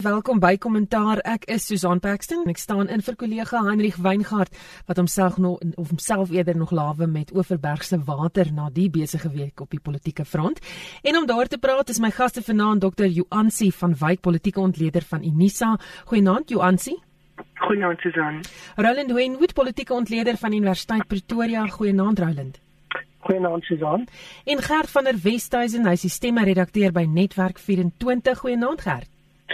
Welkom by Kommentaar. Ek is Susan Paxton en ek staan in vir kollega Heinrich Weingart wat homself nog of homself eerder nog lawe met Oeverbergse water na die besige week op die politieke front. En om daar te praat is my gaste vanaand Dr. Joansi van Wyk, politieke ontleder van Unisa. Goeienaand Joansi. Goeienaand Susan. Roland Wenwood, politieke ontleder van Universiteit Pretoria. Goeienaand Roland. Goeienaand Susan. En Gert van der Westhuizen, hy is die stemmeredakteur by Netwerk 24. Goeienaand Gert.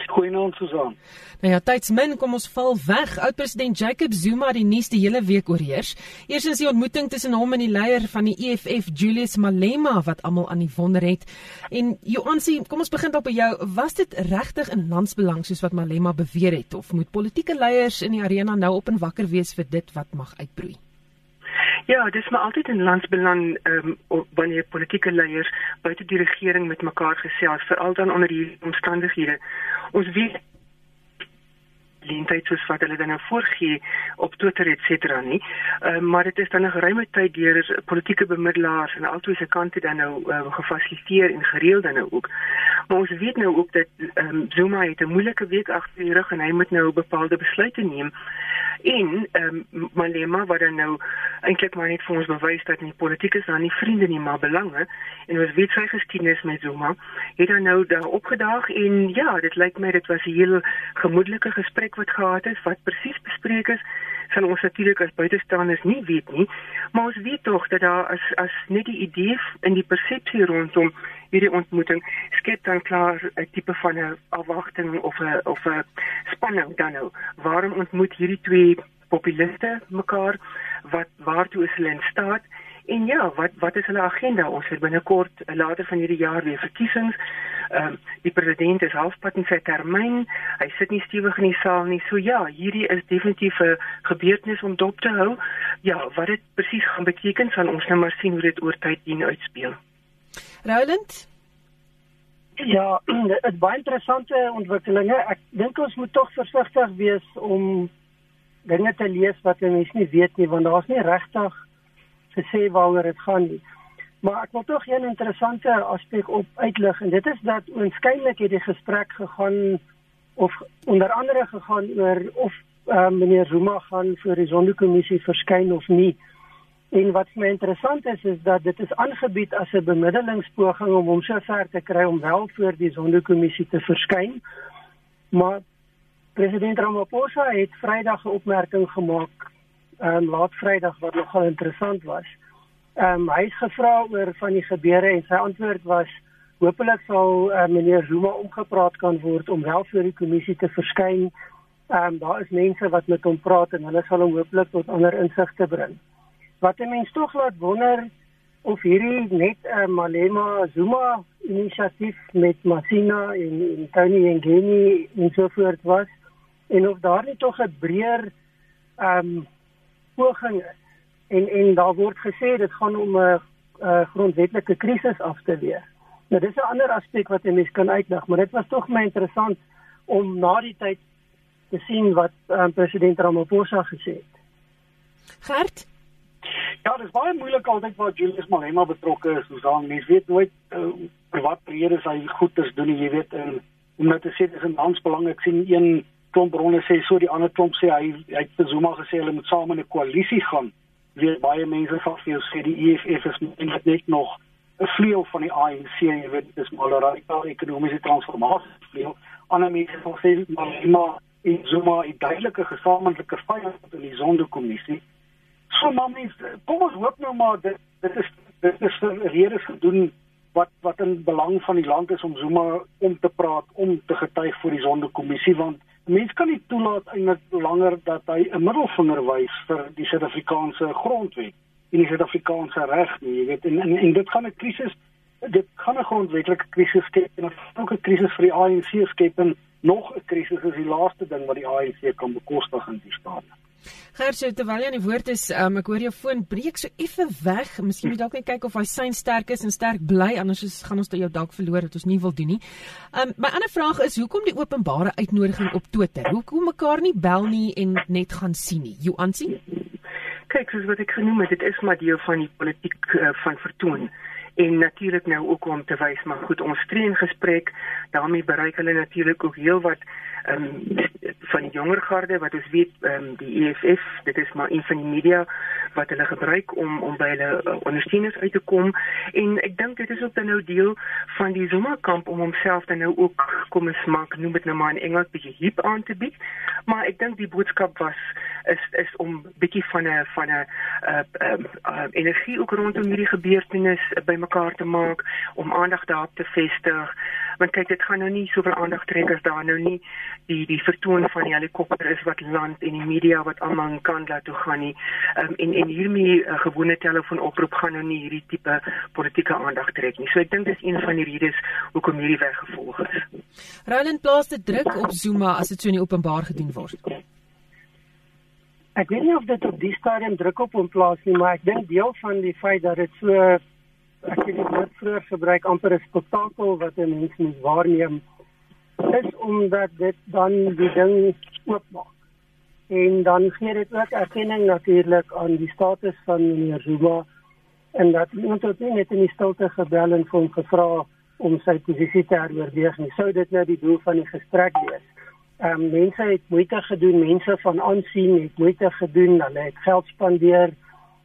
Goeienaand Susan. Nou ja, tyds min kom ons val weg. Oud-president Jacob Zuma het die nuus die hele week oorheers. Eerstens die ontmoeting tussen hom en die leier van die EFF, Julius Malema, wat almal aan die wonder het. En Joansi, kom ons begin dalk by jou. Was dit regtig in landsbelang soos wat Malema beweer het of moet politieke leiers in die arena nou op en wakker wees vir dit wat mag uitbroei? Ja, dit is maar altyd in landsbelang ehm um, wanneer politieke leiers buite die regering met mekaar gesels, veral dan onder hierdie omstandighede. Ons weet lentheid soos wat hulle dan nou voorgee op Twitter et cetera nie. Ehm uh, maar dit is dan 'n geruime tyd deur politieke bemiddelaars aan albei se kante dan nou uh, gefasiliteer en gereël dan nou ook. Maar ons weet nou ook dat ehm um, Zuma het 'n moeilike week agter die rug en hy moet nou bepaalde besluite neem en ehm um, Malema wat dan nou eintlik maar net vir ons bewys dat nie politiek is dan nie vriende nie maar belange en ons weet sy geskiedenis met Zuma het dan nou daar opgedaag en ja dit lyk my dit was 'n heel gemoedelike gesprek wat gehad is wat presies bespreek is sal ons natuurlik as buitestanders nie weet nie maar ons weet tog dat daar as as net die idee en die persepsie rondom hierdie ontmoeting skep dan klaar 'n tipe van 'n afwagting of 'n of 'n spanning dan nou. Waarom ontmoet hierdie twee populiste mekaar? Wat waartoe is hulle in staat? En ja, wat wat is hulle agenda? Ons het binnekort later van hierdie jaar weer verkiesings. Ehm um, die president is halfpad in sy termyn. Hy sit nie stewig in die saal nie. So ja, hierdie is definitief 'n gebeurtenis om dop te hou. Ja, wat dit presies gaan beteken, sal ons nou maar sien hoe dit oor tyd dien uitspeel. Roland? Ja, dit is baie interessante ontwikkelinge. Ek dink ons moet tog versigtig wees om dinge te lees wat mense nie weet nie, want daar's nie regtig gesê waaroor dit gaan nie. Maar ek wil tog 'n interessante aspek op uitlig en dit is dat oënskynlik het die gesprek gegaan of onder andere gegaan oor of uh, meneer Zuma gaan voor die Sonderkommissie verskyn of nie. En wat vir my interessant is is dat dit is aangebied as 'n bemiddelingspoging om hom so ver te kry om wel voor die Sonderkommissie te verskyn. Maar president Ramaphosa het Vrydag 'n opmerking gemaak, um, laat Vrydag wat nogal interessant was. Ehm um, hy het gevra oor van die gebeure en sy antwoord was hopelik sal uh, meneer Zuma omgepraat kan word om wel voor die kommissie te verskyn. Ehm um, daar is mense wat met hom praat en hulle sal hom hopelik tot ander insigte bring wat 'n mens tog laat wonder of hierdie net 'n uh, Malema Zuma inisiatief met Masina en, en Tony Ngeni en so voort was en of daar nie tog 'n breër ehm um, poging is en en daar word gesê dit gaan om 'n grondwetlike krisis af te weer. Nou dis 'n ander aspek wat 'n mens kan uitlig, maar dit was tog my interessant om na die tyd te sien wat um, president Ramaphosa gesê het. Gert Ja, dit is baie moeilik altyd waar Julius Malema betrokke is, soos dan mens weet nooit uh, wat redes hy goed is doen, jy weet, en om nou te sê dis 'n landsbelang, ek sien een klomp bronne sê so die ander klomp sê hy hy het te Zuma gesê hulle moet saam in 'n koalisie gaan. Weet baie mense van veel sê die EFF is net net nog 'n vleuel van die ANC, jy weet, dis maar 'n radikale ekonomiese transformasie vleuel. Ander mense sê Malema en Zuma 'n duidelike gesamentlike vyand in die Sonderkommissie So mammies, kom ons hoop nou maar dit dit is dit is vir redes gedoen wat wat in belang van die land is om Zuma om te praat, om te getuig vir die sondekommissie want mense kan nie toelaat eintlik langer dat hy 'n middelvinger wys vir die Suid-Afrikaanse grondwet en die Suid-Afrikaanse reg nie, jy weet en, en en dit gaan 'n krisis dit kan 'n grondwetlike krisis skep en ook 'n krisis vir die ANC skep en nog 'n krisis is die laaste ding wat die ANC kan bekostig in die staat. Gersie, terwyl jy aan die woord is, um, ek hoor jou foon breek so effe weg. Miskien moet dalk net kyk of hy sein sterk is en sterk bly, anders is, gaan ons jou dalk verloor wat ons nie wil doen nie. Um my ander vraag is, hoekom die openbare uitnodiging op Twitter? Hoekom mekaar nie bel nie en net gaan sien nie? Joansi? Kyk, soos wat ek genoem het, dit is maar deel van die politiek uh, van vertoon en natuurlik nou ook om te wys maar goed ons tree in gesprek. Daarmee bereik hulle natuurlik ook heelwat ehm um, van die jonger garde wat ons weet ehm um, die EFF dit is maar een van die media wat hulle gebruik om om by hulle uh, ondersteuners uit te kom. En ek dink dit is ook dan nou deel van die Zuma kamp om homself dan nou ook kom ons maak noem dit nou maar in Engels bietjie hip aan te bied. Maar ek dink die boodskap was is is om bietjie van 'n van 'n uh, uh, uh, energie ook rondom hierdie gebeurtenis bymekaar te maak om aandag daarop te vestig. Want kyk dit gaan nou nie soveel aandag trek as daar nou nie die die vertoon van die helikopter is wat land en die media wat almal in kan laat toe gaan nie. Um, en en hiermee 'n uh, gewone telefoonoproep gaan nou nie hierdie tipe politieke aandag trek nie. So ek dink dis een van die redes hoekom hierdie weggevolg is. Roland plaas dit druk op Zuma as dit so in openbaar gedoen word? Ek weet nie of dit op die stadium druk op hom plaas nie, maar ek dink deel van die feit dat dit so ek het dit net vroeër gebruik amper 'n spektakel wat 'n mens moet waarneem is omdat dit dan die ding oopmaak. En dan gee dit ook erkenning natuurlik aan die status van meneer Zuma en dat iemand tot nie net in die stilte gebel en vir hom gevra om sy posisie te heroorweeg nie. Sou dit nou die doel van die gesprek wees? Ehm um, mense het moeite gedoen, mense van aansien het moeite gedoen, hulle het geld spandeer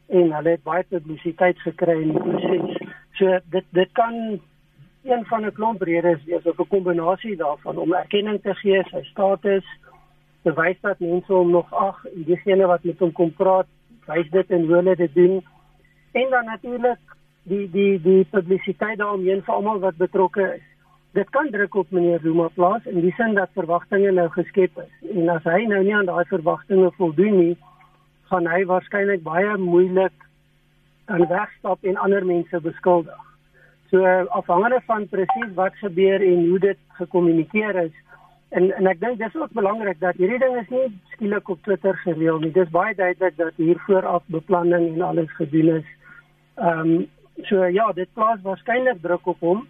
en hulle het baie publisiteit gekry in die proses. So dit dit kan een van 'n klomp redes wees of 'n kombinasie daarvan om erkenning te gee sy status, te wys dat mense hom nog ag, diegene wat met hom kom praat, wys dit en hoe hulle dit doen. En dan natuurlik die die die publisiteit daaromheen vir almal wat betrokke is dit kan druk op meneer Zuma plaas in die sin dat verwagtinge nou geskep is. En as hy nou nie aan daai verwagtinge voldoen nie, gaan hy waarskynlik baie moeilik aan wegstap en ander mense beskuldig. So afhangende van presies wat gebeur en hoe dit gekommunikeer is en en ek dink dis ook belangrik dat hierdie ding is nie skielik op Twitter gereël nie. Dis baie duidelik dat hier vooraf beplanning en alles gedoen is. Ehm um, so ja, dit plaas waarskynlik druk op hom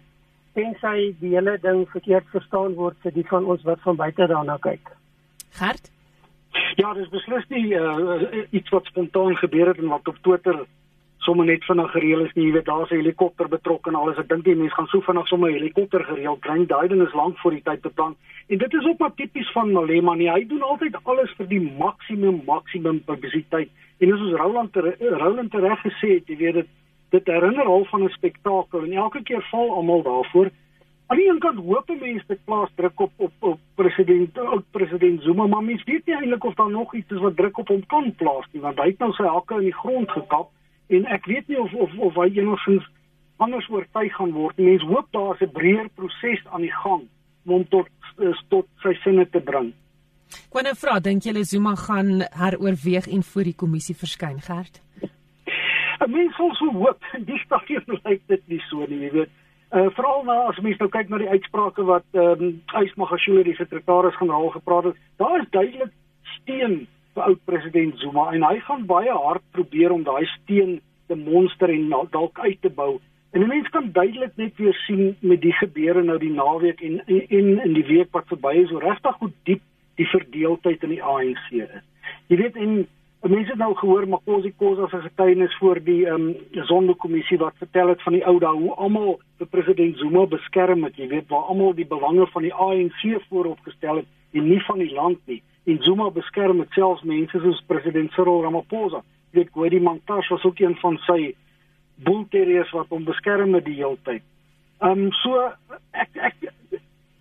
tensy die hele ding verkeerd verstaan word vir die van ons wat van buite daarna kyk. Gert? Ja, dis beslis nie uh, iets wat spontaan gebeur het en wat op Twitter sommer net vinnig gereël is nie. Jy weet daar's 'n helikopter betrokke en alles. Ek dink die mense gaan so vinnig sommer helikopter gereël kry. Daai ding is lank voor die tyd beplan. En dit is ook maar tipies van Malema nie. Hy doen altyd alles vir die maksimum maksimum publisiteit. En as ons Roland Roland reg gesê het, jy weet dit dit herinner al van 'n spektakel en elke keer val almal daarvoor. Aan die een kant hoop mense dit plaas druk op op, op president oud president Zuma, maar mens weet nie eintlik of daar nog iets is wat druk op hom kan plaas nie, want hy het nou sy hakke in die grond gekap en ek weet nie of of of hy enigstens anders oortuig gaan word. Mense hoop daar's 'n breër proses aan die gang om hom tot tot sy sinne te bring. Kwenne vra, dink julle Zuma gaan heroorweeg en voor die kommissie verskyn, Gert? 'n mens sal so hoop die stadium lyk dit nie so nie, jy weet. Uh veral nou as mens nou kyk na die uitsprake wat ehm um, Ysmagashule die sekretaris generaal gepraat het, daar is duidelik steun oud president Zuma en hy gaan baie hard probeer om daai steun te monster en dalk uit te bou. En 'n mens kan duidelik net weer sien met die gebeure nou die naweek en en in die week wat verby is, hoe regtig goed diep die verdeeldheid in die ANC is. Jy weet en Mense het nou gehoor Makosi Khoza se getuienis voor die ehm um, sondekommissie wat vertel het van die ou dae hoe almal vir president Zuma beskerm het, jy weet, waar almal die belange van die ANC voorop gestel het en nie van die land nie. En Zuma beskerm het selfs mense soos president Cyril Ramaphosa. Jy weet, Gwedi Mantashe was ook een van sy boelterriers wat hom beskerm het die hele tyd. Ehm um, so ek ek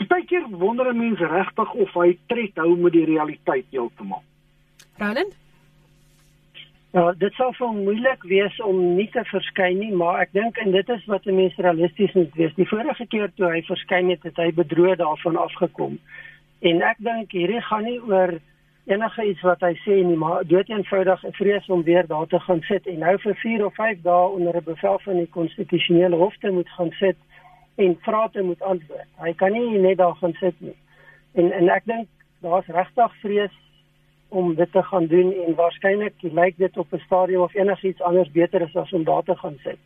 baie keer wonder mense regtig of hy tred hou met die realiteit heeltemal. Roland Ja, dit sal vir moeilik wees om nie te verskyn nie, maar ek dink en dit is wat 'n mens realisties moet wees. Die vorige keer toe hy verskyn het, het hy bedroog daarvan afgekom. En ek dink hierdie gaan nie oor enige iets wat hy sê nie, maar dood eenvoudig 'n vrees om weer daar te gaan sit en nou vir 4 of 5 dae onder 'n bevel van die konstitusionele hof te moet gaan sit en vrae te moet antwoord. Hy kan nie net daar gaan sit nie. En en ek dink daar's regtig vrees om dit te gaan doen en waarskynlik lyk dit op 'n stadium of enigiets anders beter is as om daar te gaan sit.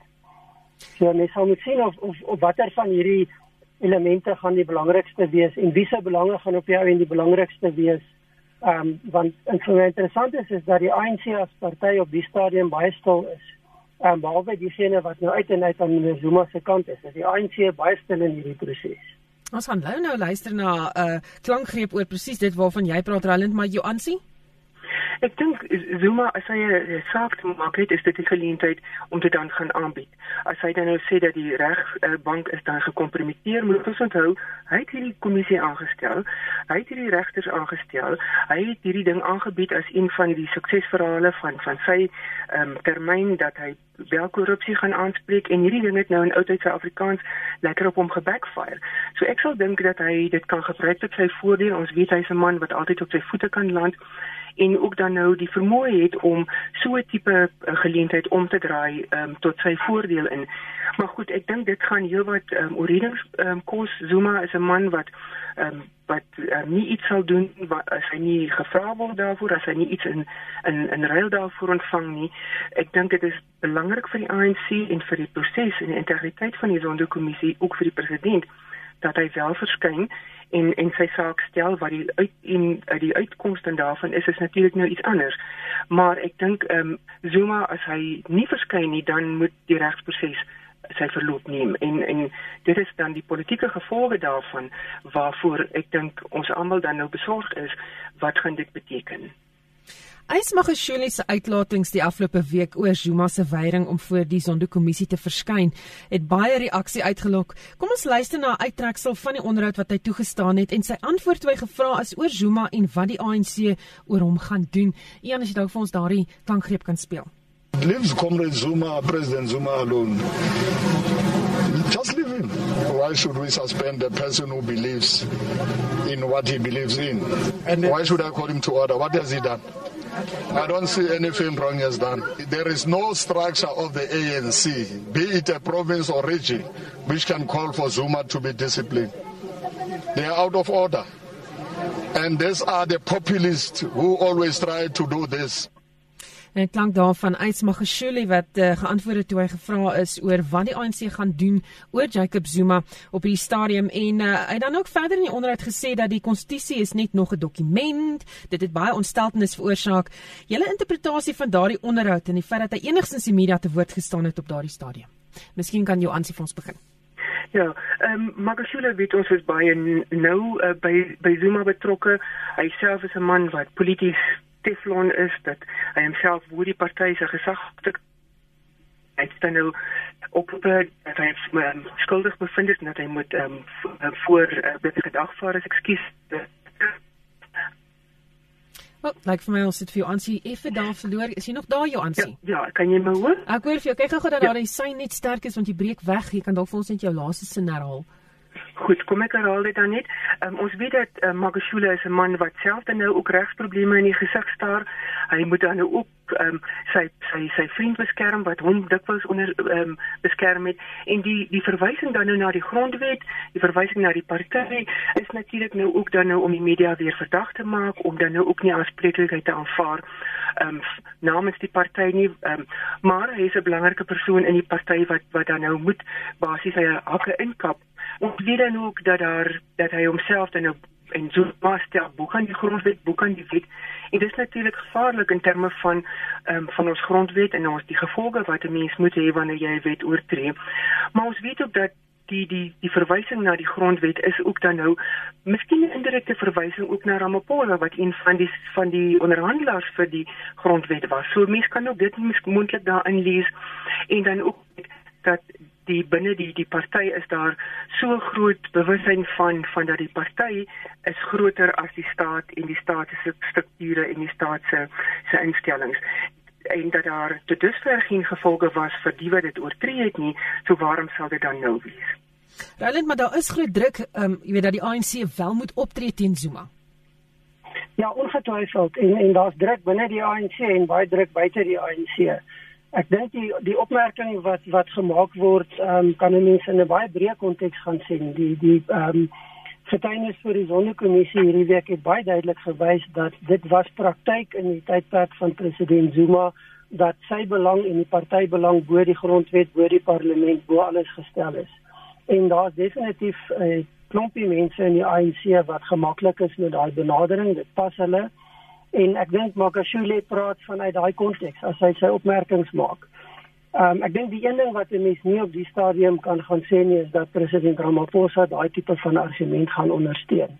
So mens sal moet sien of of, of watter van hierdie elemente gaan die belangrikste wees en wie se belange gaan op jou en die belangrikste wees. Ehm um, want en so interessant is is dat die ANC as party op die stadium baie stil is en um, behalwe diegene wat nou uit en uit aan meneer Zuma se kant is, is die ANC baie stil in hierdie proses. Ons gaan nou nou luister na 'n uh, klankgreep oor presies dit waarvan jy praat Roland, maar jou aansien? Ek dink Zuma as hy saak te maak het, is dit 'n geleentheid om dit dan gaan aanbied. As hy dan nou sê dat die regbank is dan gekompromiteer, moet ons onthou, hy het hierdie kommissie aangestel. Hy het hierdie regters aangestel. Hy het hierdie ding aangebied as een van die suksesverhale van van sy ehm um, termyn dat hy wel korrupsie gaan aanspreek en hierdie ding het nou in oudheid se Afrikaans lekker op hom gebackfire. So ek sal dink dat hy dit kan gebruik tot sy voordeel. Ons weet hy's 'n man wat altyd op sy voete kan land en ook dan nou die vermoë het om so 'n tipe uh, geleentheid om te draai um, tot sy voordeel in. Maar goed, ek dink dit gaan heelwat um, oorredings um, kos. Zuma is 'n man wat um, wat uh, nie iets sal doen wat as hy nie gevra word daarvoor, as hy nie iets in in in ruil daarvoor ontvang nie. Ek dink dit is belangrik vir die ANC en vir die proses en die integriteit van die sondekommissie ook vir die president dat hy wel verskyn en en sy saak stel wat die uit en uit die uitkomste daarvan is is natuurlik nou iets anders. Maar ek dink ehm um, Zuma as hy nie verskyn nie dan moet die regsproses sy verloop neem en en dit is dan die politieke gevolge daarvan waarvoor ek dink ons almal dan nou besorg is wat gaan dit beteken. Ysmagashule se uitlatings die afgelope week oor Zuma se weiering om voor die Zondo-kommissie te verskyn, het baie reaksie uitgelok. Kom ons luister na 'n uittreksel van die onderhoud wat hy toegestaan het en sy antwoord toe hy gevra is oor Zuma en wat die ANC oor hom gaan doen. Ian, as jy dalk vir ons daardie klankgreep kan speel. Leaves Comrade Zuma, President Zuma alone. Just leave him. Why should we suspend a person who believes in what he believes in? And why should I call him to order? What has he done? I don't see anything wrong has done. There is no structure of the ANC, be it a province or region, which can call for Zuma to be disciplined. They are out of order. And these are the populists who always try to do this. En dit klink daarvan Ysmagashule wat uh, geantwoord het toe hy gevra is oor wat die ANC gaan doen oor Jacob Zuma op hierdie stadium en uh, hy het dan ook verder in die onderhoud gesê dat die konstitusie is net nog 'n dokument. Dit het baie ontsteltenis veroorsaak. Julle interpretasie van daardie onderhoud en die feit dat hy enigstens die media te woord gestaan het op daardie stadium. Miskien kan jou aansie vir ons begin. Ja, ehm um, Magashule weet ons is baie nou uh, by by Zuma betrokke. Hy self is 'n man wat polities Teflon is dat hy homself voor die party se gesag hy staan nou op dat hy um, skuldig bevind is en dat hy moet um, voor uh, beter gedagvaar is ekskuus Oh, like vir my ons het vir jou aansie effe daar verloor. Is jy nog daar jou aansie? Ja, ja, kan jy my hoor? Ek hoor vir jou. Kyk gou dat ja. daar die sein net sterk is want jy breek weg. Jy kan dalk vir ons net jou laaste sin herhaal. Goed, kom ek herhaal dit dan net. Um, ons weet dat uh, Magashule is 'n man wat self dan nou ook regsprobleme in die gesig staar. Hy moet dan nou ook um, sy sy sy vriend beskerm wat hom dikwels onder um, beskerm het en die die verwysing dan nou na die grondwet, die verwysing na die party is natuurlik nou ook dan nou om die media weer verdag te maak om dan nou ook nie aanspreeklikheid te aanvaar um, namens die party nie um, maar hy is 'n belangrike persoon in die party wat wat dan nou moet basies sy hakke inkap Ons weet dan ook dat daar dat hy homself dan nou en so vasstel boek aan die grondwet, boek aan die wet. En dit is natuurlik gevaarlik in terme van ehm um, van ons grondwet en ons die gevolge wat 'n mens moet hê wanneer jy 'n wet oortree. Maar ons weet ook dat die die die verwysing na die grondwet is ook dan nou miskien 'n indirekte verwysing ook na Ramaphosa wat een van die van die onderhandelaars vir die grondwet was. So mense kan ook dit moontlik daarin lees en dan ook dat die binne die die party is daar so groot bewustheid van van dat die party is groter as die staat en die staat se strukture en die staat se se instellings. En dat daar te dusver geen gevolge was vir die wat dit oortree het nie so waarom sal dit dan nou wees? Roland maar daar is groot druk um, jy weet dat die ANC wel moet optree teen Zuma. Ja ongetwyfeld. En en daar's druk binne die ANC en baie druk buite die ANC Ek dink die die opmerking wat wat gemaak word, ehm um, kan 'n mens in 'n baie breë konteks gaan sien. Die die ehm um, getuienis vir die Sonderkommissie hierdie week het baie duidelik gewys dat dit was praktyk in die tydperk van president Zuma dat sy belang en die partybelang bo die grondwet, bo die parlement, bo alles gestel is. En daar's definitief 'n uh, klompie mense in die ANC wat gemaklik is met daai benadering. Dit pas hulle en ek dink Makashule praat vanuit daai konteks as hy sy opmerkings maak. Um, ek dink die een ding wat 'n mens nie op die stadium kan gaan sê nie is dat president Ramaphosa daai tipe van argument gaan ondersteun.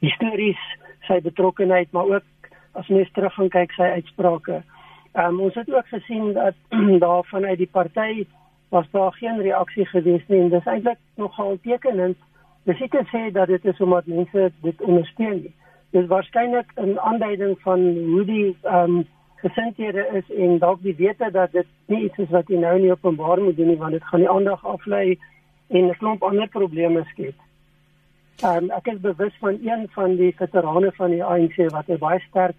Histories sy betrokkeheid, maar ook as mens terug gaan kyk sy uitsprake. Um, ons het ook gesien dat daar vanuit die party was daar geen reaksie gewees nie en dis eintlik nogal tekenend. Dis nie te sê dat dit is omdat mense dit ondersteun nie. Dis waarskynlik 'n aanduiding van hoe die ehm um, gesindhede is en dalk die wete dat dit nie iets is wat jy nou nie openbaar moet doen nie want dit gaan die aandag aflei en 'n klomp ander probleme skep. Ehm um, ek is bewus van een van die veterane van die ANC wat 'n baie sterk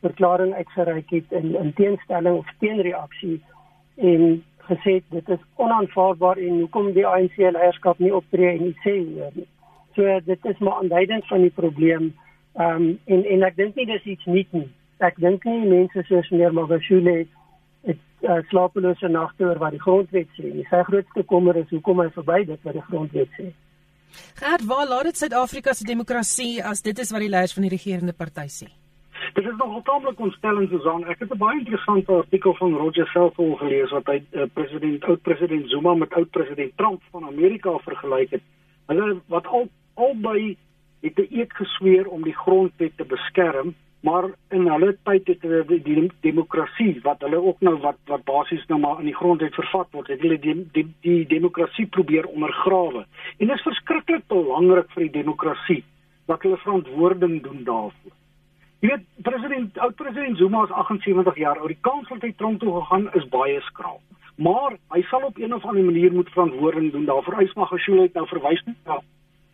verklaring uitgereik het in in teenstelling of teenreaksie en gesê dit is onaanvaarbaar en hoekom die ANC leierskap nie optree en iets sê hier nie. So dit is maar aanduidend van die probleem. Ehm um, en en ek dink nie dis iets nuut nie. Ek dink nie mense soos meneer Magashule het uh, slapelose nagte oor wat die grondwet sê nie. Sy grootste kommer is hoekom hy verby dit wat die grondwet sê. Gert, waar laat dit Suid-Afrika se demokrasie as dit is wat die leiers van die regerende party sê? Dit is nog taamlik ontstellend Susan. Ek het 'n baie interessante artikel van Roger Selfall gelees wat hy uh, president oud president Zuma met oud president Trump van Amerika vergelyk het. Hulle wat al albei het 'n eed gesweer om die grondwet te beskerm, maar in hulle tyd het hulle die, die demokrasie wat hulle ook nou wat wat basies nou maar in die grondwet vervat word, het hulle die die, die demokrasie probeer ondergrawe. En dit is verskriklik belangrik vir die demokrasie dat hulle verantwoording doen daarvoor. Jy weet president oud president Zuma is 78 jaar oud. Die kans dat hy tronk toe gegaan is baie skraal. Maar hy sal op een of ander manier moet verantwoording doen daarvoor. Hy mag gesien het nou verwys na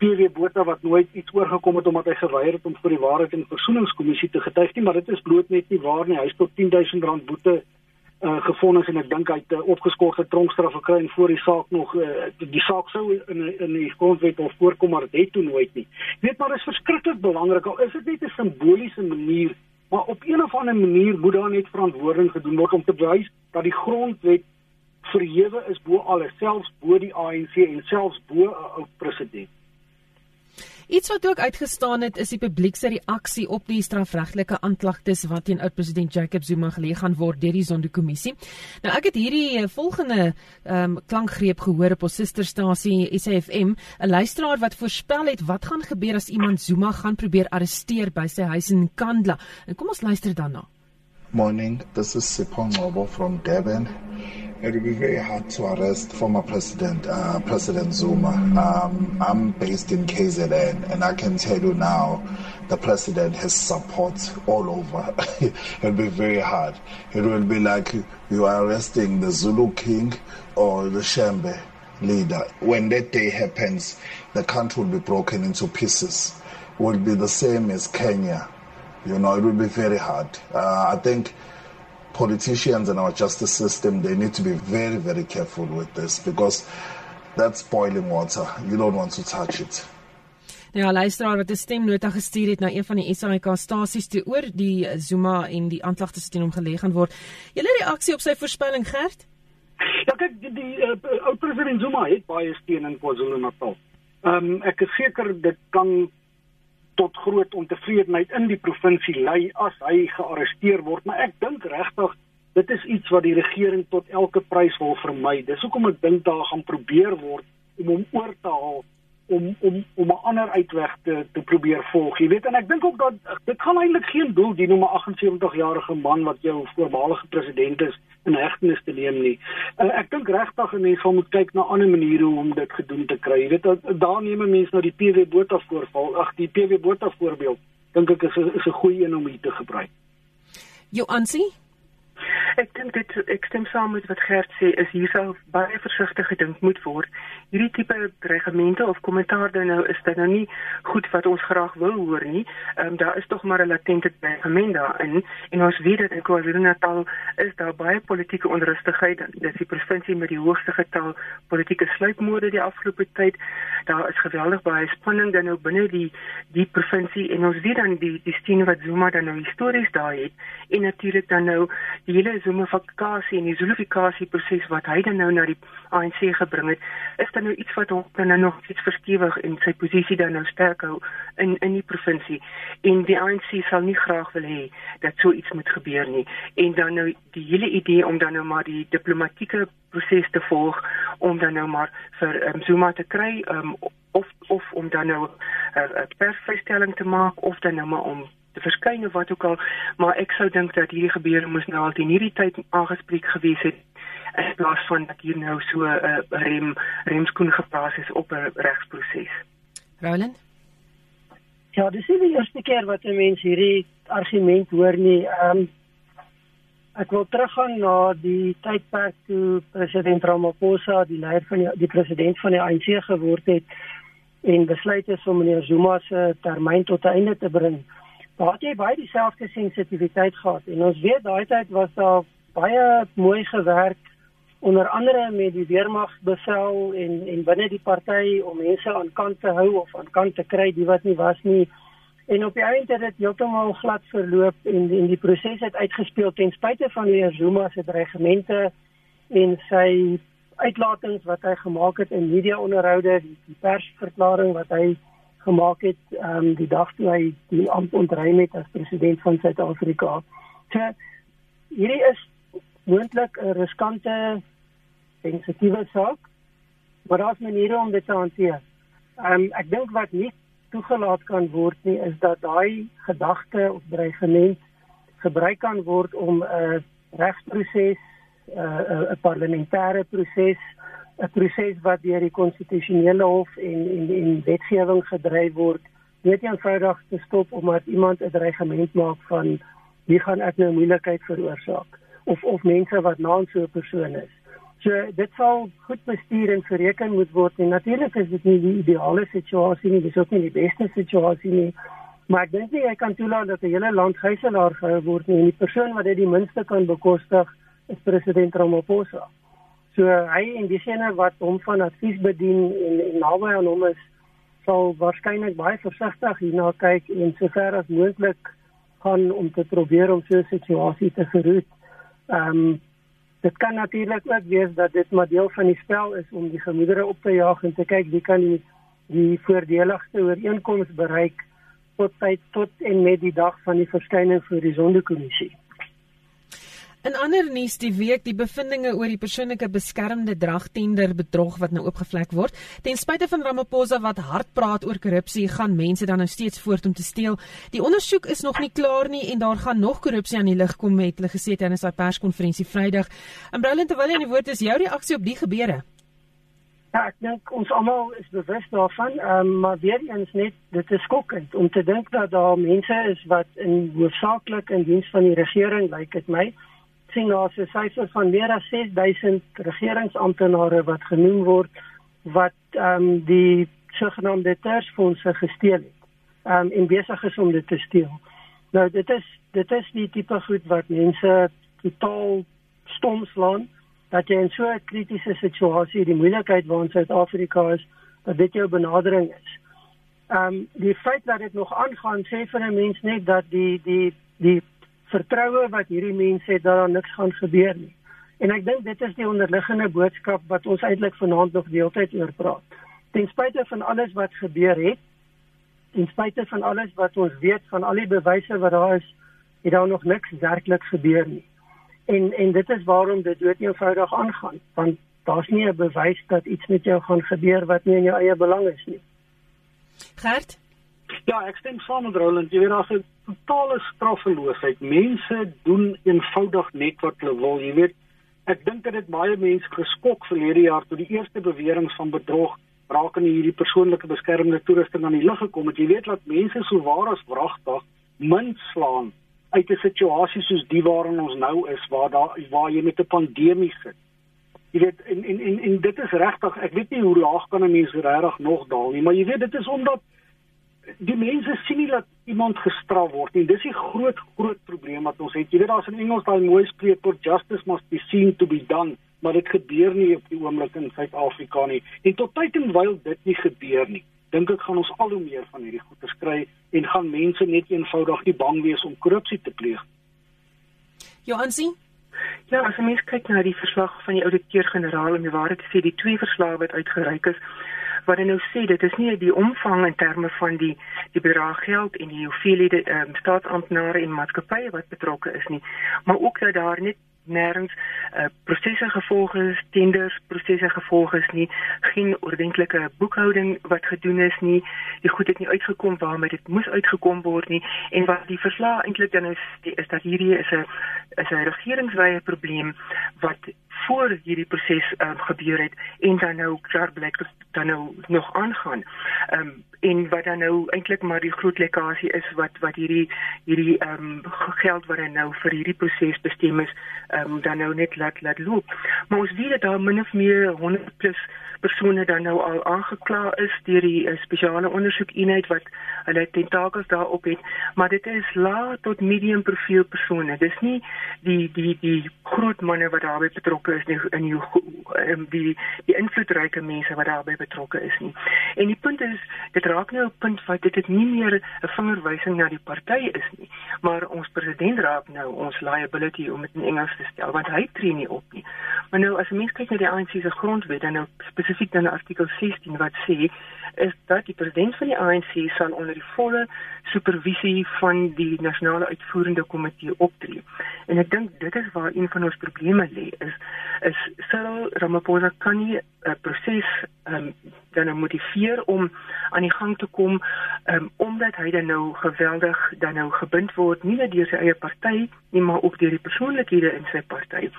PW Botha wat nooit iets oorgekom het omdat hy geweier het om vir die waarheid en versoeningskommissie te getuig nie, maar dit is bloot net nie waar nie. Hy is tot 10000 rand boete uh, gefonnis en ek dink hy het uh, opgeskorte tronkstraf gekry en voor die saak nog uh, die saak sou in in die grondwet al voorkom maar dit het toe nooit nie. Jy weet maar dit is verskriklik belangrik al is dit net 'n simboliese manier, maar op een of ander manier moet daar net verantwoording gedoen word om te wys dat die grondwet verhewe is bo alles, selfs bo die ANC en selfs bo 'n ou president. Iets wat ook uitgestaan het is die publiek se reaksie op die strafregtelike aanklagtes wat teen oud-president Jacob Zuma gelê gaan word deur die Zondo-kommissie. Nou ek het hierdie eh, volgende ehm um, klankgreep gehoor op ons susterstasie SAFM, 'n luisteraar wat voorspel het wat gaan gebeur as iemand Zuma gaan probeer arresteer by sy huis in Kandla. En kom ons luister daarna. Morning, this is Sipho Ngobo from Durban. It will be very hard to arrest former President uh, President Zuma. Um, I'm based in KZN, and I can tell you now, the president has support all over. it will be very hard. It will be like you are arresting the Zulu king or the Shembe leader. When that day happens, the country will be broken into pieces. It will be the same as Kenya. You know, it will be very hard. Uh, I think politicians and our justice system, they need to be very, very careful with this because that's boiling water. You don't want to touch it. Ja, luisteraar wat 'n stemnota gestuur het na een van die SAK stasies toe oor die Zuma en die aanklagtes teen hom gelê gaan word. Julle reaksie op sy voorspelling Gert? Ja, kyk, die, die uh, ou president Zuma het baie steun in KwaZulu-Natal. Ehm um, ek is seker dit kan tot groot ontevredenheid in die provinsie lei as hy gearresteer word, maar ek dink regtig dit is iets wat die regering tot elke prys wil vermy. Dis hoekom ek dink daar gaan probeer word om hom oor te haal om om om 'n ander uitweg te te probeer volg. Jy weet en ek dink ook dat dit gaan eintlik geen doel dien om 'n 78 jarige man wat jou voormalige president is in hegtenis te neem nie. Uh, ek dink regtig mense moet kyk na ander maniere om dit gedoen te kry. Jy weet daar neem mense nou die PW Botha voorval. Ag die PW Botha voorbeeld dink ek is 'n is 'n goeie een om hier te gebruik. Jou aansien Ek dink dit ek stem saam met wat Gert sê is hier sou baie versigtig gedink moet word. Hierdie tipe regemente of kommentaar dan nou is dit nou nie goed wat ons graag wil hoor nie. Ehm um, daar is tog maar 'n latente regement daarin en ons weet dat in KwaZulu-Natal is daar baie politieke onrustigheid. Dit is die provinsie met die hoogste getal politieke sluipmoorde die afgelope tyd. Daar is geweldig baie spanning dan nou binne die die provinsie en ons weet dan die die steun wat Zuma dan nou histories daar het en natuurlik dan nou die hele Zumafikasie en die Zulufikasie proses wat hy dan nou na die ANC gebring het, is dan nou iets wat hom dan nou nog iets verstewig en sy posisie dan nou sterk hou in in die provinsie. En die ANC sal nie graag wil hê dat so iets moet gebeur nie. En dan nou die hele idee om dan nou maar die diplomatieke proses te volg om dan nou maar vir um, Zuma te kry um, of of om dan nou 'n uh, persvrystelling te maak of dan nou maar om te verskyn of wat ook al, maar ek sou dink dat hierdie gebeure moes nou al teen hierdie tyd aangespreek gewees het in plaas van dat hier nou so 'n uh, rem remskoen geplaas is op 'n regsproses. Roland Ja, dis nie die eerste keer wat 'n mens hierdie argument hoor nie. Ehm um, ek wil teruggaan na die tydperk toe president Ramaphosa die leier van die, die president van die ANC geword het en besluit is om meneer Zuma se termyn tot einde te bring daar het jy baie dieselfde sensitiwiteit gehad en ons weet daai tyd was daar baie mooi gewerk onder andere met die weermagbevel en en binne die party om mense aan kant te hou of aan kant te kry die wat nie was nie. En op die einde het dit heeltemal glad verloop en en die proses het uitgespeel ten spyte van die Zuma se dreigemente en sy uitlatings wat hy gemaak het in media onderhoude die, die persverklaring wat hy gemaak het ehm um, die dag toe hy die amp ontruim het as president van Suid-Afrika. So hierdie is moontlik 'n riskante sensitiewe saak, maar daar's maniere om dit te hanteer. Ehm um, ek dink wat nie toegelaat kan word nie is dat daai gedagte of dreigement gebruik kan word om 'n regsproses, 'n parlementêre proses 'n proses wat deur die konstitusionele hof en en en wetgewing gedryf word, net eenvoudig te stop omdat iemand 'n dreigement maak van wie gaan ek nou moeilikheid veroorsaak of of mense wat naam so 'n persoon is. So dit sal goed bestuur en bereken moet word en natuurlik is dit nie die ideale situasie nie, dis ook nie die beste situasie nie. Maar ek dink nie jy kan toelaat dat 'n hele land gijslaer gehou word nie en die persoon wat dit die minste kan bekostig is president Ramaphosa. So hy en diegene wat hom van advies bedien en, en naby aan hom is, sal waarskynlik baie versigtig hierna kyk en sover as moontlik gaan om te probeer om so 'n situasie te verhoed. Ehm um, dit kan natuurlik ook wees dat dit maar deel van die spel is om die gemoedere op te jaag en te kyk wie kan die die voordeligste ooreenkoms bereik tot tyd tot en met die dag van die verskyning voor die sondekommissie. In ander nuus die week die bevindinge oor die persoonlike beskermde dragtender bedrog wat nou oopgevlek word. Ten spyte van Ramaphosa wat hard praat oor korrupsie, gaan mense dan nou steeds voort om te steel. Die ondersoek is nog nie klaar nie en daar gaan nog korrupsie aan die lig kom met hulle gesê tydens daai perskonferensie Vrydag. En Brouwen terwyl jy in die woord is, jou reaksie op die gebeure? Ja, ek dink ons almal is bewus daarvan, um, maar weer eens net dit is skokkend om te dink dat daar mense is wat in hoofsaaklik in diens van die regering lyk dit my sien daar 'n syfer van meer as 6000 regeringsamptenare wat genoem word wat ehm um, die sogenaamde tersfondse gesteel het. Ehm um, en besig is om dit te steel. Nou dit is dit is die tipe goed wat mense totaal stom slaan dat jy in so 'n kritiese situasie die moeilikheid waarin Suid-Afrika is dat dit jou benadering is. Ehm um, die feit dat dit nog aangaan sê vir 'n mens net dat die die die vertroue wat hierdie mense het dat daar niks gaan gebeur nie. En ek dink dit is die onderliggende boodskap wat ons eintlik vanaand nog deeltyd oor praat. Ten spyte van alles wat gebeur het, ten spyte van alles wat ons weet van al die bewyse wat daar is, het daar nog niks werklik gebeur nie. En en dit is waarom dit dood eenvoudig aangaan, want daar's nie 'n bewys dat iets met jou gaan gebeur wat nie in jou eie belang is nie. Gert Ja, ek stem saam met Roland. Jy weet daar's 'n totale straffeloosheid. Mense doen eenvoudig net wat hulle wil. Jy weet, ek dink dit het baie mense geskok verlede jaar toe die eerste beweringe van bedrog rakende hierdie persoonlike beskermde toerusting aan die lig gekom het. Jy weet dat mense so waar as wragtig min slaan uit 'n situasie soos die waarin ons nou is waar daar waar jy met 'n pandemie sit. Jy weet en en en, en dit is regtig, ek weet nie hoe laag kan 'n mens regtig nog daal nie, maar jy weet dit is omdat die mense sien nie dat iemand gestraf word nie. Dis die groot groot probleem wat ons het. Jy weet daar's in Engels daai mooi spreekwoord justice must be seen to be done, maar dit gebeur nie op die oomblik in Suid-Afrika nie. En tot tyd en wyl dit nie gebeur nie, dink ek gaan ons al hoe meer van hierdie goeie skry en gaan mense net eenvoudig nie bang wees om korrupsie te pleeg. Johansie Ja, as jy mens kyk na die verslag van die ouditeur-generaal om die waarheid te sê, die twee verslae wat uitgereik is, wat hy nou sê dit is nie die omvang in terme van die die bedrag geld en die hoeveelhede um, staatsamptenare en maatskappye wat betrokke is nie, maar ook dat daar net nêrens uh, prosesse gevolg is, tenders prosesse gevolg is nie, geen ordentlike boekhouding wat gedoen is nie, die goed het nie uitgekom waarmee dit moes uitgekom word nie en wat die verslag eintlik dan is is dat hierdie is 'n is 'n regeringswye probleem wat voor hierdie proses um, gebeur het en dan nou klaar blyk dan nou nog aangaan. Ehm um, en wat dan nou eintlik maar die groot lekkasie is wat wat hierdie hierdie ehm um, geld wat nou vir hierdie proses bestem is, ehm um, dan nou net laat laat loop. Maar ons weet dat daar min of meer 100 plus persone dan nou al aangekla is deur die uh, spesiale ondersoekeenheid wat hulle tentakels daarop het, maar dit is lae tot medium profiel persone. Dis nie die die die groot manne wat daarbey betrokke is nie in die um, die die invloedryke mense wat daarbey betrokke is nie. En die punt is dit raak nou 'n punt wat dit nie meer 'n vingerwysing na die party is nie, maar ons president raak nou ons liability om dit in Engels te stel want hy tree nie op nie. Maar nou as jy mens kyk na die ANC se grondwet dan nou spesifiek dan artikel 16 wat sê is dat die president van die ANC sal onder die volle supervisie van die nasionale uitvoerende komitee optree. En ek dink dit is waar een van ons probleme lê is is Cyril Ramaphosa kan nie 'n proses um, dan nou motiveer om aan die gang te kom um, omdat hy dan nou geweldig dan nou gebind word nie net deur sy eie party nie maar ook deur die persoonlikhede in sy party.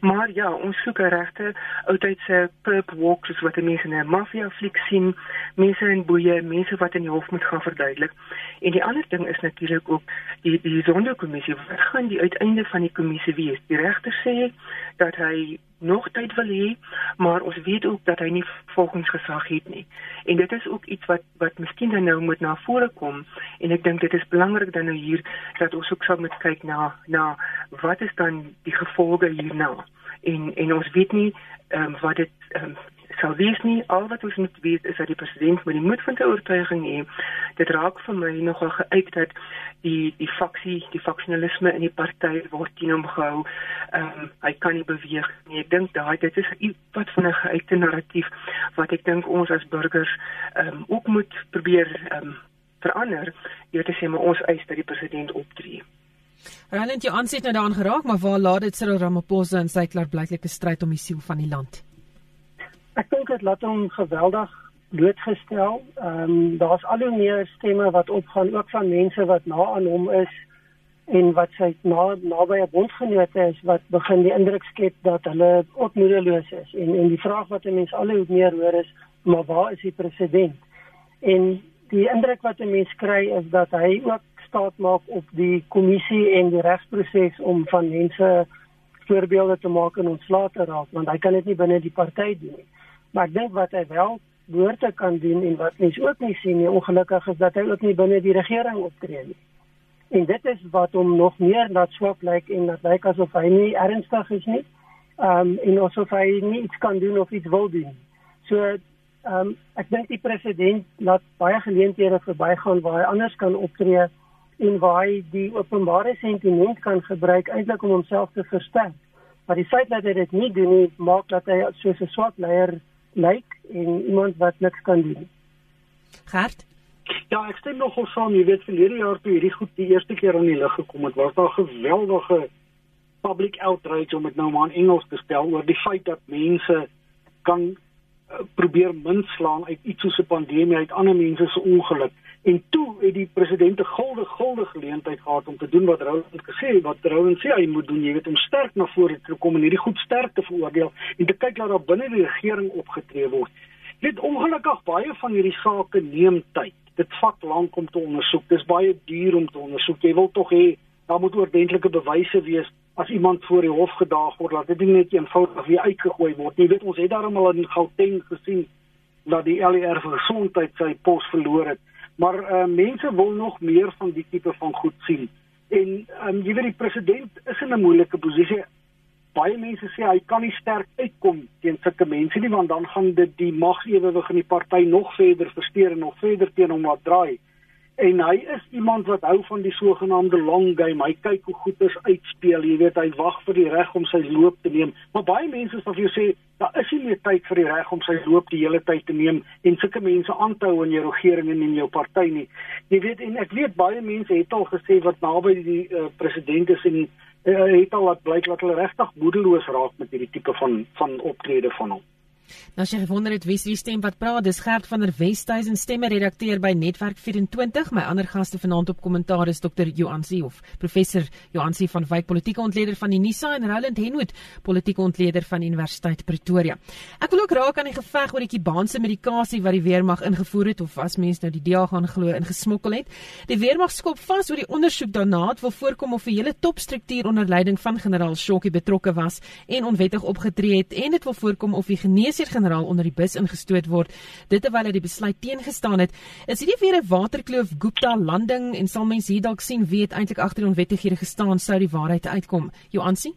Maar ja, ons soek regte oudtydse perp walks wat mense in 'n maffia fliek sien, mense in boeye, mense wat in die hof moet gaan verduidelik. En die ander ding is natuurlik ook die die sonderkommissie. Wat gaan die uiteinde van die kommissie wees? Die regter sê dat hy nog tyd wil hê, maar ons weet ook dat hy nie volgingsgesag het nie. En dit is ook iets wat wat miskien dan nou moet na vore kom en ek dink dit is belangrik dan nou hier dat ons ook sal moet kyk na na wat is dan die gevolge hierna. En en ons weet nie ehm um, wat dit ehm um, sal wees nie. Al wat ons moet weet is dat die president met die moed van oortuiging hê. Dit raak vir my nogal geuit dat die die faksie die faksionalisme in die party word teen hom gehou. Ehm um, hy kan nie beweeg nie. Ek dink daai dit is iets van 'n geuite narratief wat ek dink ons as burgers ehm um, ook moet probeer ehm um, verander deur te sê maar ons eis dat die president optree. Roland, jy aansit nou daaraan geraak, maar waar laat dit Cyril Ramaphosa in sy klaarblyklike stryd om die siel van die land? Ek dink dit laat hom geweldig blootgestel. Ehm um, daar's al hoe meer stemme wat opgaan ook van mense wat na aan hom is en wat sy na naby 'n bondgenote is wat begin die indruk skep dat hulle opmoedeloos is. En en die vraag wat mense al hoe meer hoor is, maar waar is die president? En die indruk wat 'n mens kry is dat hy ook staat maak op die kommissie en die regsproses om van mense voorbeelde te maak en ontslae te raak want hy kan dit nie binne die party doen nie. Maar ek dink wat hy wel woorde kan doen en wat mense ook nie sien nie, ongelukkig is dat hy ook nie binne die regering optree nie. En dit is wat hom nog meer laat swak lyk en dat lyk asof hy nie ernstig is nie. Ehm um, en asof hy nie iets kan doen of iets wil doen. So ehm um, ek dink die president laat baie geleenthede verbygaan waar hy anders kan optree en waar hy die openbare sentiment kan gebruik eintlik om homself te versterk. Maar die feit dat hy dit nie doen nie, maak dat hy soos 'n swak leier lyk en iemand wat niks kan doen. Gert Ja, ek stem nogal saam. Jy weet verlede jaar toe hierdie goed die eerste keer aan die lig gekom het, was daar geweldige public outrage om dit nou maar in Engels te stel oor die feit dat mense kan uh, probeer minslaan uit iets soos 'n pandemie uit ander mense se ongeluk. En toe het die president 'n gulde gulde geleentheid gehad om te doen wat Roland gesê het, wat Roland sê hy moet doen, jy weet om sterk na vore te kom en hierdie goed sterk te veroordeel en te kyk dat daar binne die regering opgetree word. Dit ongelukkig baie van hierdie sake neem tyd. Dit vat lank om te ondersoek. Dis baie duur om te ondersoek. Jy wil tog hê daar moet oordentlike bewyse wees as iemand voor die hof gedaag word dat dit nie net eenvoudig weer uitgegooi word nie. Jy weet ons het daarom al in Gauteng gesien dat die LER vir gesondheid sy pos verloor het maar uh, mense wil nog meer van die tipe van goed sien. En um, jy weet die president is in 'n moeilike posisie. Baie mense sê hy kan nie sterk uitkom teen sulke mense nie want dan gaan dit die magsewewig in die party nog verder versteur en nog verder teen hom laat draai. En hy is iemand wat hou van die sogenaamde long game. Hy kyk hoe goed is uitspeel. Jy weet, hy wag vir die reg om sy loop te neem. Maar baie mense sal vir jou sê, daar is nie meer tyd vir die reg om sy loop die hele tyd te neem en sulke mense aan te hou in jou regering en in jou party nie. Jy weet, en ek weet baie mense het al gesê wat naby die uh, president is en uh, het al laat blyk dat hulle regtig moedeloos raak met hierdie tipe van van optrede van hom. Nou as jy gewonder het wie se stem wat praat, dis Gert van der Westhuizen, stemme redakteur by Netwerk 24. My ander gaste vanaand op kommentaar is Dr. Joansi of professor Joansi van Wyk, politieke ontleder van die NISA en Roland Henwood, politieke ontleder van Universiteit Pretoria. Ek wil ook raak aan die geveg oor die Kubaanse medikasie wat die weermag ingevoer het of as mense nou die DEA gaan glo ingesmokkel het. Die weermag skop vas oor die ondersoek daarna het wil voorkom of 'n hele topstruktuur onder leiding van generaal Shokkie betrokke was en onwettig opgetree het en dit wil voorkom of die genees geneesheer-generaal onder die bus ingestoot word. Dit terwyl hy die besluit teengestaan het. Is hierdie weer 'n waterkloof Gupta landing en sal mense hier dalk sien wie het eintlik agter die onwettighede gestaan sou die waarheid uitkom? Joansi?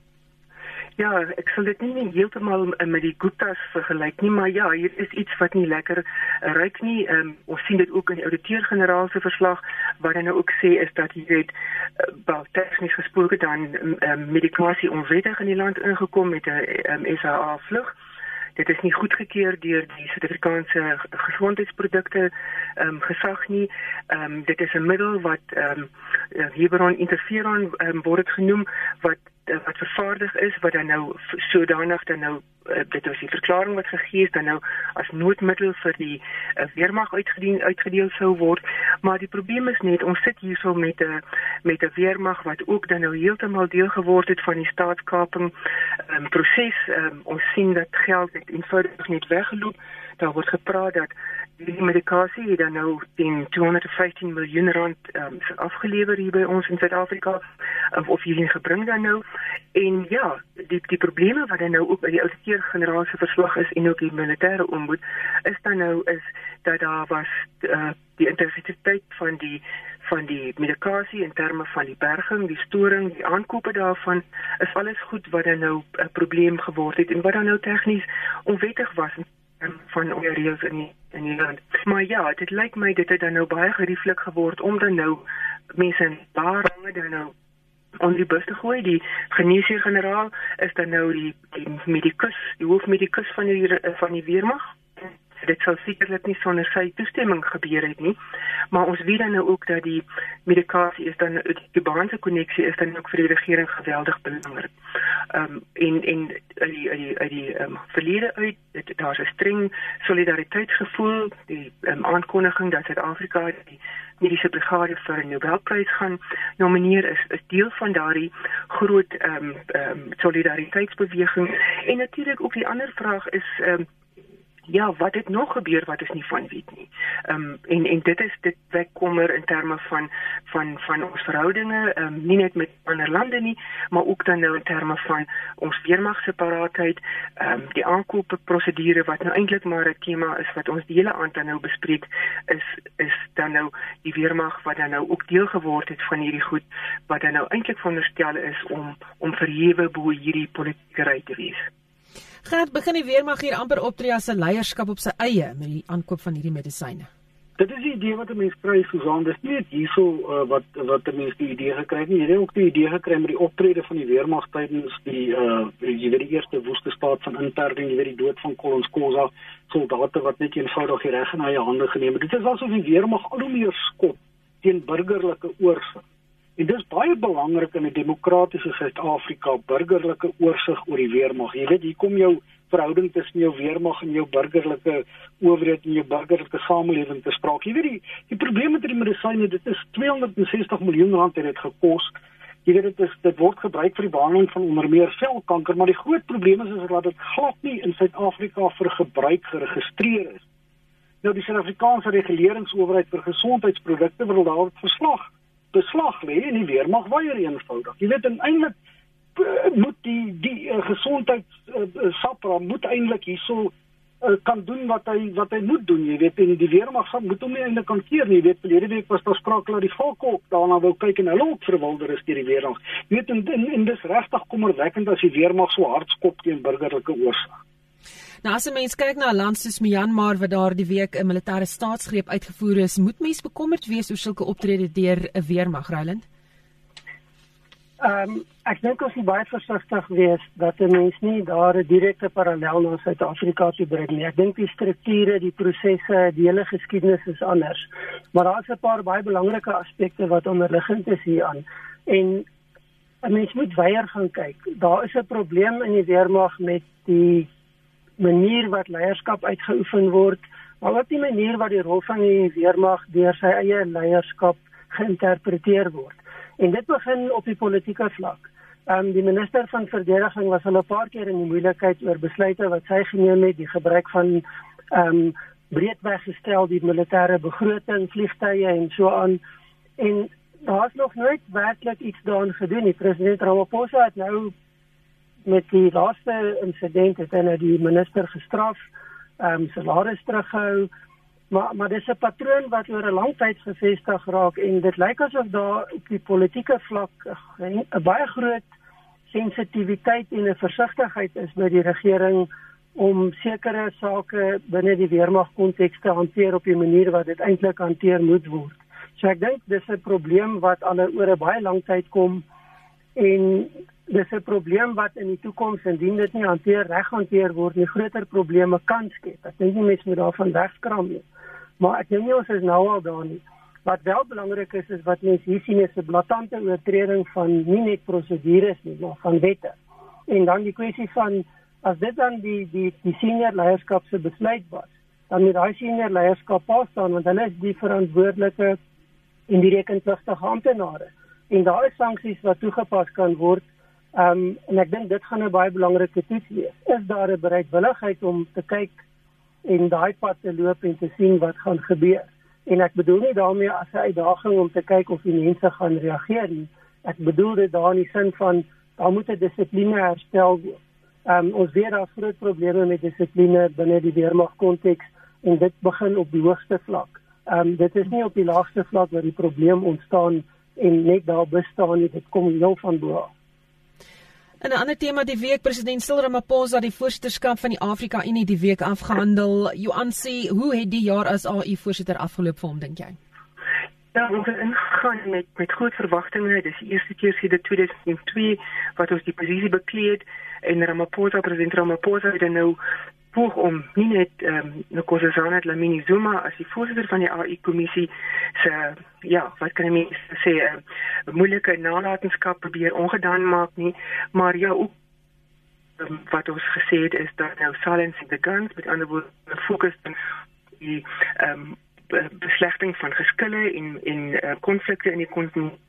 Ja, ek sal dit nie heeltemal met die Guptas vergelyk nie, maar ja, hier is iets wat nie lekker ruik nie. Ehm um, ons sien dit ook in die ouditeur-generaal se verslag waar hy nou ook sê is dat weet uh, wel tegnies gesproke dan um, medikasie onwettig in die land ingekom met 'n um, SAA vlug dit is nie goedgekeur deur die Suid-Afrikaanse gesondheidsprodukte ehm um, gesag nie. Ehm um, dit is 'n middel wat ehm um, Hiberon interferon um, word genoem wat wat vervaardig is wat dan nou sodanig dan nou uh, dit is die verklaring wat gegee is dan nou as noodmiddel vir die uh, weermag uitgedien uitgedeel sou word. Maar die probleem is net ons sit hierso met 'n met 'n weermag wat ook dan nou heeltemal deel geword het van die staatskaping um, proses. Um, ons sien dat geld het eenvoudig net weggeloop. Daar word gepraat dat die medikasie het dan nou teen 215 miljoen rand um, afgelewer hier by ons in Suid-Afrika. Um, of hierheen gebring dan nou. En ja die die probleme wat dan nou ook by die ouditeur generaal se verslag is en ook die militêre omboed is dan nou is dat daar was uh, die intensiteit van die van die medikasie in terme van die berging, die storing, die aankope daarvan is alles goed wat dan nou 'n probleem geword het en wat dan nou tegnies onwettig was van oorreels in in die land. Maar ja, dit lyk my dit het dan nou baie gerieflik geword om dan nou mense in paar range dan nou on die bus te gooi. Die geneesheer-generaal is dan nou die, die medikus, die hoofmedikus van die van die weermag dit sou sekerlik nie sonder sy toestemming gebeur het nie maar ons weet dan nou ook dat die medikasie is dan die Kubaanse koneksie is dan ook vir die regering geweldig belangrik. Ehm um, en en uit die uit die uit die ehm um, verlede uit daar's 'n streng solidariteitsgevoel die um, aankondiging dat Suid-Afrika die mediese brigade vir 'n Nobelprys gaan nomineer is is deel van daardie groot ehm um, ehm um, solidariteitsbeweging en natuurlik ook die ander vraag is ehm um, ja, wat het nog gebeur wat ons nie van weet nie. Ehm um, en en dit is dit wek kommer in terme van van van ons verhoudinge, ehm um, nie net met ander lande nie, maar ook dan nou in terme van ons weermag se paraatheid, ehm um, die aankope prosedure wat nou eintlik maar 'n tema is wat ons die hele aand dan nou bespreek is is dan nou die weermag wat dan nou ook deel geword het van hierdie goed wat dan nou eintlik veronderstel is om om verhewe bo hierdie politieke ry te wees. Gert begin die weermag hier amper optree as 'n leierskap op sy eie met die aankoop van hierdie medisyne. Dit is die idee wat mense kry Susan, dis nie hierso uh, wat wat mense die idee gekry het nie. Jy het ook die idee gekry met die optrede van die weermag tydens die uh jy weet die eerste woeste staat van interding, jy weet die dood van Collins Kosa, soldate wat net eenvoudig die reg in eie hande geneem het. Dit is asof die weermag al hoe meer skop teen burgerlike oorsig. En dis baie belangrik in 'n demokratiese Suid-Afrika, burgerlike oorsig oor die weermag. Jy weet, hier kom jou verhouding tussen jou weermag en jou burgerlike owerheid en jou burgerlike samelewing te sprake. Jy weet die die probleem met die medisyne, dit is 260 miljoen rand het dit gekos. Jy weet dit is dit word gebruik vir die behandeling van onder meer selkanker, maar die groot probleem is is dat dit glad nie in Suid-Afrika vir gebruik geregistreer is. Nou die Suid-Afrikaanse reguleringsowerheid vir gesondheidsprodukte wil daar verslag beslag lê en die weermag weier eenvoudig. Jy weet eintlik eh, moet die die uh, gesondheids uh, sapra moet eintlik hierso uh, kan doen wat hy wat hy moet doen jy weet en die weermag sal moet hom nie eintlik kan keer nie. Jy weet verlede week was daar sprake dat die volke ook daarna wou kyk en hulle ook verwilder is deur die weermag jy weet en, en, en dis regtig kommerwekkend as die weermag so hard skop teen burgerlike oorsig Nou as 'n mens kyk na 'n land soos Myanmar waar daar die week 'n militêre staatsgreep uitgevoer is, moet mens bekommerd wees oor sulke optredes deur 'n weermag, Ryland? Ehm um, ek dink ons moet baie versigtig wees dat 'n mens nie daar 'n direkte parallel na Suid-Afrika toe bring nie. Ek dink die strukture, die prosesse, die hele geskiedenis is anders. Maar daar is 'n paar baie belangrike aspekte wat onderliggend is hieraan. En 'n mens moet weier gaan kyk. Daar is 'n probleem in die weermag met die manier wat leierskap uitgeoefen word, maar ook die manier wat die rol van die weermag deur sy eie leierskap geïnterpreteer word. En dit begin op die politieke vlak. Ehm um, die minister van verdediging was al 'n paar keer in die moeilikheid oor besluite wat sy geneem het, die gebruik van ehm um, breedweg gestel die militêre begroting, vliegtye en so aan. En daar's nog nooit werklik iets daaraan gedoen nie. President Ramaphosa het nou met die laaste insident het hy nou die minister gestraf, ehm um, salaris teruggehou maar maar dis 'n patroon wat oor 'n lang tyd gevestig raak en dit lyk asof daar op die politieke vlak 'n baie groot sensitiwiteit en 'n versigtigheid is by die regering om sekere sake binne die weermag konteks te hanteer op 'n manier wat dit eintlik hanteer moet word. So ek dink dis 'n probleem wat al oor 'n baie lang tyd kom en dis 'n probleem wat in die toekoms indien dit nie hanteer reg hanteer word, nie groter probleme kan skep. Ek dink nie mense moet daarvan wegskram nie. Maar ek dink nie ons is nou al daar nie. Wat wel belangrik is is wat mense hier sien is 'n blaatante oortreding van nie net prosedures nie, maar van wette. En dan die kwessie van as dit dan die die die senior leierskap se besluit was, dan moet daai senior leierskap pas staan want hulle is die verantwoordelike en die rekenpligtige amptenare. En daar is sanksies wat toegepas kan word. Ehm um, en ek dink dit gaan 'n baie belangrike toets wees. Is daar 'n bereidwilligheid om te kyk en daai pad te loop en te sien wat gaan gebeur. En ek bedoel nie daarmee as 'n uitdaging om te kyk of die mense gaan reageer nie. Ek bedoel dit daar in die sin van daar moet 'n dissipline herstel word. Ehm um, ons weet daar groot probleme met dissipline binne die weermag konteks en dit begin op die hoogste vlak. Ehm um, dit is nie op die laagste vlak waar die probleem ontstaan en net daar bestaan nie, dit kom heel van bo af. En 'n ander tema die week president Cyril Ramaphosa die voorsitterskap van die Afrika Unie die week afgehandel. Johan sê, hoe het die jaar as AU voorsitter afgeloop vir hom dink jy? Ja, ons het ingegaan met met groot verwagtinge. Dis die eerste keer sedert 2002 wat ons die posisie bekleed en Ramaphosa president Ramaphosa het nou poog om nie net ehm um, Nkosazana Dlamini Zuma as die voorsitter van die AI kommissie se ja, wat kan ek mee sê 'n uh, moeilike nalatenskap probeer ongedaan maak nie, maar ja ook um, wat ons gesê het is dat nou silence the guns met ander woorde fokus op die ehm um, beslegting van geskille en en uh, konflikte in die kontinent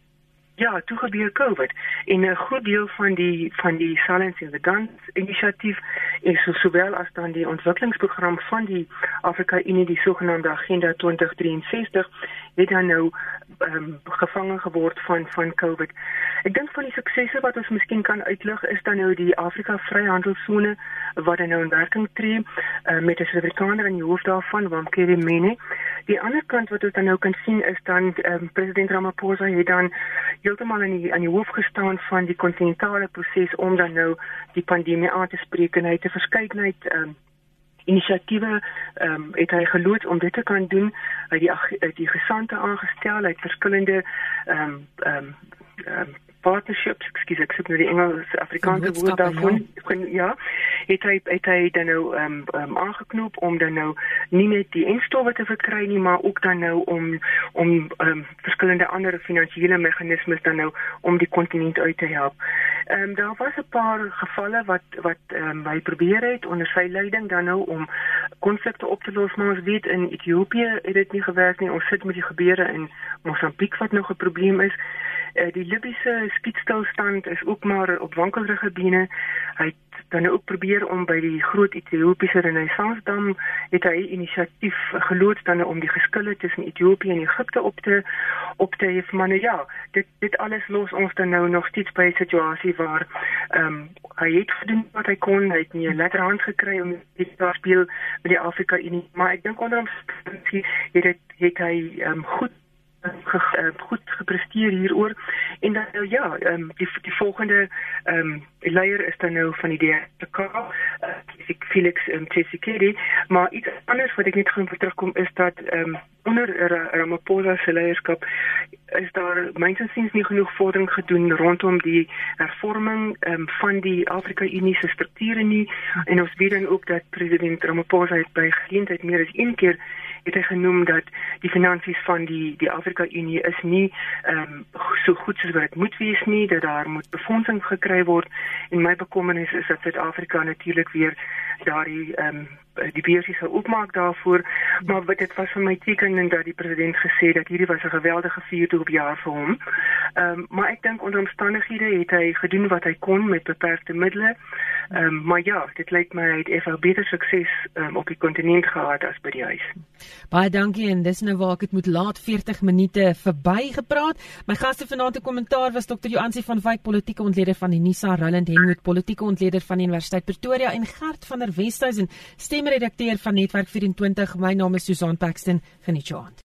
Ja, toe gebeur COVID en 'n groot deel van die van die Silence in the Guns inisiatief is so sowel as dan die ontwikkelingsprogram van die Afrika Unie die sogenaamde Agenda 2063 het dan nou um, gevange geword van van COVID. Ek dink van die suksese wat ons miskien kan uitlig is dan nou die Afrika Vryhandelsone wat dan nou in werking tree uh, met 'n Suid-Afrikaner in die hoof daarvan, Wamkele Mene. Die ander kant wat ons dan nou kan sien is dan um, president Ramaphosa het dan heeltemal aan die aan die hoof gestaan van die kontinentale proses om dan nou die pandemie aan te spreek en hy het 'n verskeidenheid um, inisiatiewe ehm um, het hy geloods om dit te kan doen. Hy het die die gesante aangestel, hy het verskillende ehm um, ehm um, um, partnerships, ekskuus, ek sê nou die Engels Afrikaanse woord daarvan. Ja. ja, het hy het hy dan nou ehm um, um, aangeknoop om dan nou nie net die instowwe te verkry nie, maar ook dan nou om om ehm um, verskillende ander finansiële meganismes dan nou om die kontinent uit te help. Ehm um, daar was 'n paar gevalle wat wat ehm um, hy probeer het onder sy leiding dan nou om konflikte op te los, maar ons weet in Ethiopië het dit nie gewerk nie. Ons sit met die gebeure in Mosambiek wat nog 'n probleem is. Uh, die Libiese skietstilstand is ook maar op wankelrige bene. Hy het dan ook probeer om by die groot Ethiopiese Renaissansdam het hy inisiatief geloods dan om die geskille tussen Ethiopië en Egipte op te op te hef. Maar nou ja, dit dit alles los ons dan nou nog steeds by 'n situasie waar ehm um, hy het gedoen wat hy kon, hy het nie 'n lekker hand gekry om die speel met die Afrika Unie, maar ek dink onder hom het het hy ehm um, goed ge, uh, goed gepresteer hieroor. En dan nou ja, ehm um, die die volgende ehm um, leier is dan nou van die DFK, uh, Felix um, Tshisekedi, maar iets anders wat ek net gaan terugkom is dat ehm um, onder Ramaphosa se leierskap is daar mynsinsiens nie genoeg vordering gedoen rondom die hervorming um, van die Afrika Unie se strukture nie. En ons weet dan ook dat president Ramaphosa het by geleentheid meer as een keer het hy genoem dat die finansies van die die Afrika Unie is nie ehm um, so goed soos wat dit moet wees nie dat daar moet befondsing gekry word. En my bekommernis is dat Suid-Afrika natuurlik weer daardie ehm um, die beursie sou oopmaak daarvoor maar wat dit was vir my teken dat die president gesê dat hierdie was 'n geweldige vuurdoopjaar vir hom. Ehm um, maar ek dink onder omstandighede het hy gedoen wat hy kon met beperkte middele. Ehm um, maar ja, dit lyk my hy het effe beter sukses um, op die kontinent gehad as by die huis. Baie dankie en dis nou waar ek dit moet laat 40 minute verby gepraat. My gaste vanaand se kommentaar was Dr. Joansi van Wyk, politieke ontleder van die Nisa Roland Henwood, politieke ontleder van die Universiteit Pretoria en Gert van der Westhuizen, stemredakteur van Netwerk 24. My naam is Susan Paxton. Geniet jou aand.